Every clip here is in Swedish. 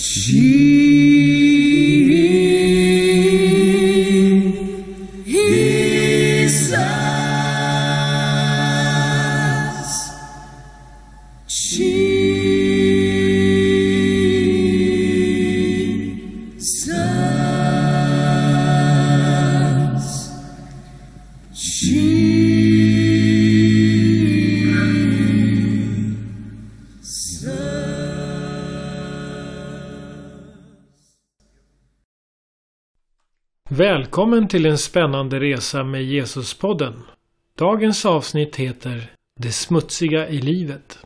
Jesus. Välkommen till en spännande resa med Jesuspodden. Dagens avsnitt heter Det smutsiga i livet.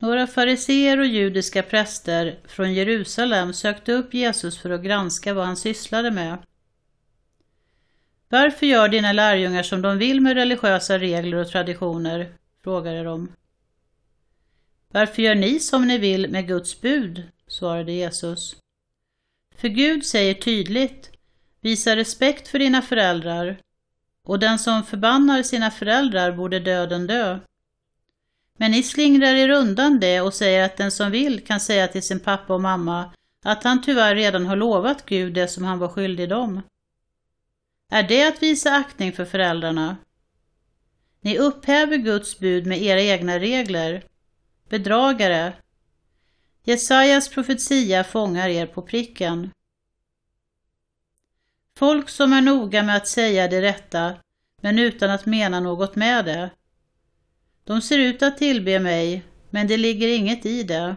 Några fariseer och judiska präster från Jerusalem sökte upp Jesus för att granska vad han sysslade med. Varför gör dina lärjungar som de vill med religiösa regler och traditioner? frågade de. Varför gör ni som ni vill med Guds bud? svarade Jesus. För Gud säger tydligt, visa respekt för dina föräldrar, och den som förbannar sina föräldrar borde döden dö. Men ni slingrar er undan det och säger att den som vill kan säga till sin pappa och mamma att han tyvärr redan har lovat Gud det som han var skyldig dem. Är det att visa aktning för föräldrarna? Ni upphäver Guds bud med era egna regler. Bedragare, Jesajas profetia fångar er på pricken. Folk som är noga med att säga det rätta, men utan att mena något med det. De ser ut att tillbe mig, men det ligger inget i det.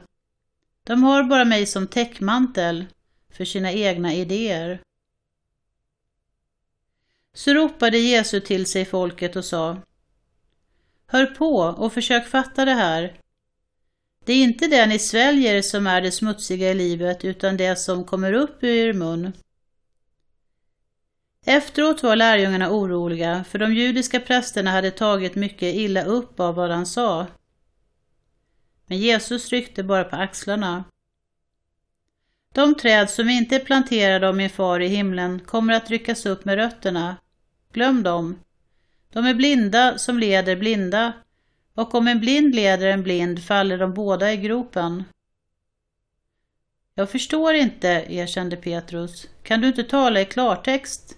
De har bara mig som täckmantel för sina egna idéer. Så ropade Jesus till sig folket och sa Hör på och försök fatta det här. Det är inte det ni sväljer som är det smutsiga i livet, utan det som kommer upp ur er mun. Efteråt var lärjungarna oroliga, för de judiska prästerna hade tagit mycket illa upp av vad han sa. Men Jesus ryckte bara på axlarna. De träd som inte är planterade av min far i himlen kommer att ryckas upp med rötterna. Glöm dem. De är blinda som leder blinda, och om en blind leder en blind faller de båda i gropen. Jag förstår inte, erkände Petrus. Kan du inte tala i klartext?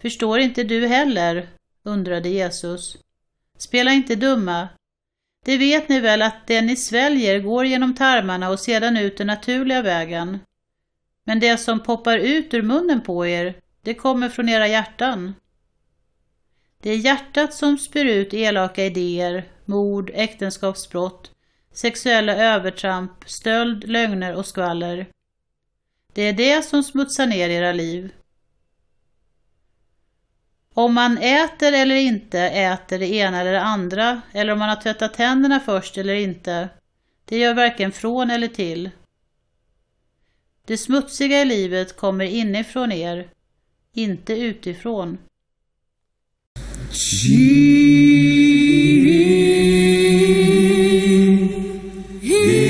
Förstår inte du heller? undrade Jesus. Spela inte dumma. Det vet ni väl att det ni sväljer går genom tarmarna och sedan ut den naturliga vägen. Men det som poppar ut ur munnen på er, det kommer från era hjärtan. Det är hjärtat som spyr ut elaka idéer, mord, äktenskapsbrott, sexuella övertramp, stöld, lögner och skvaller. Det är det som smutsar ner era liv om man äter eller inte äter det ena eller det andra, eller om man har tvättat tänderna först eller inte, det gör varken från eller till. Det smutsiga i livet kommer inifrån er, inte utifrån. Jesus.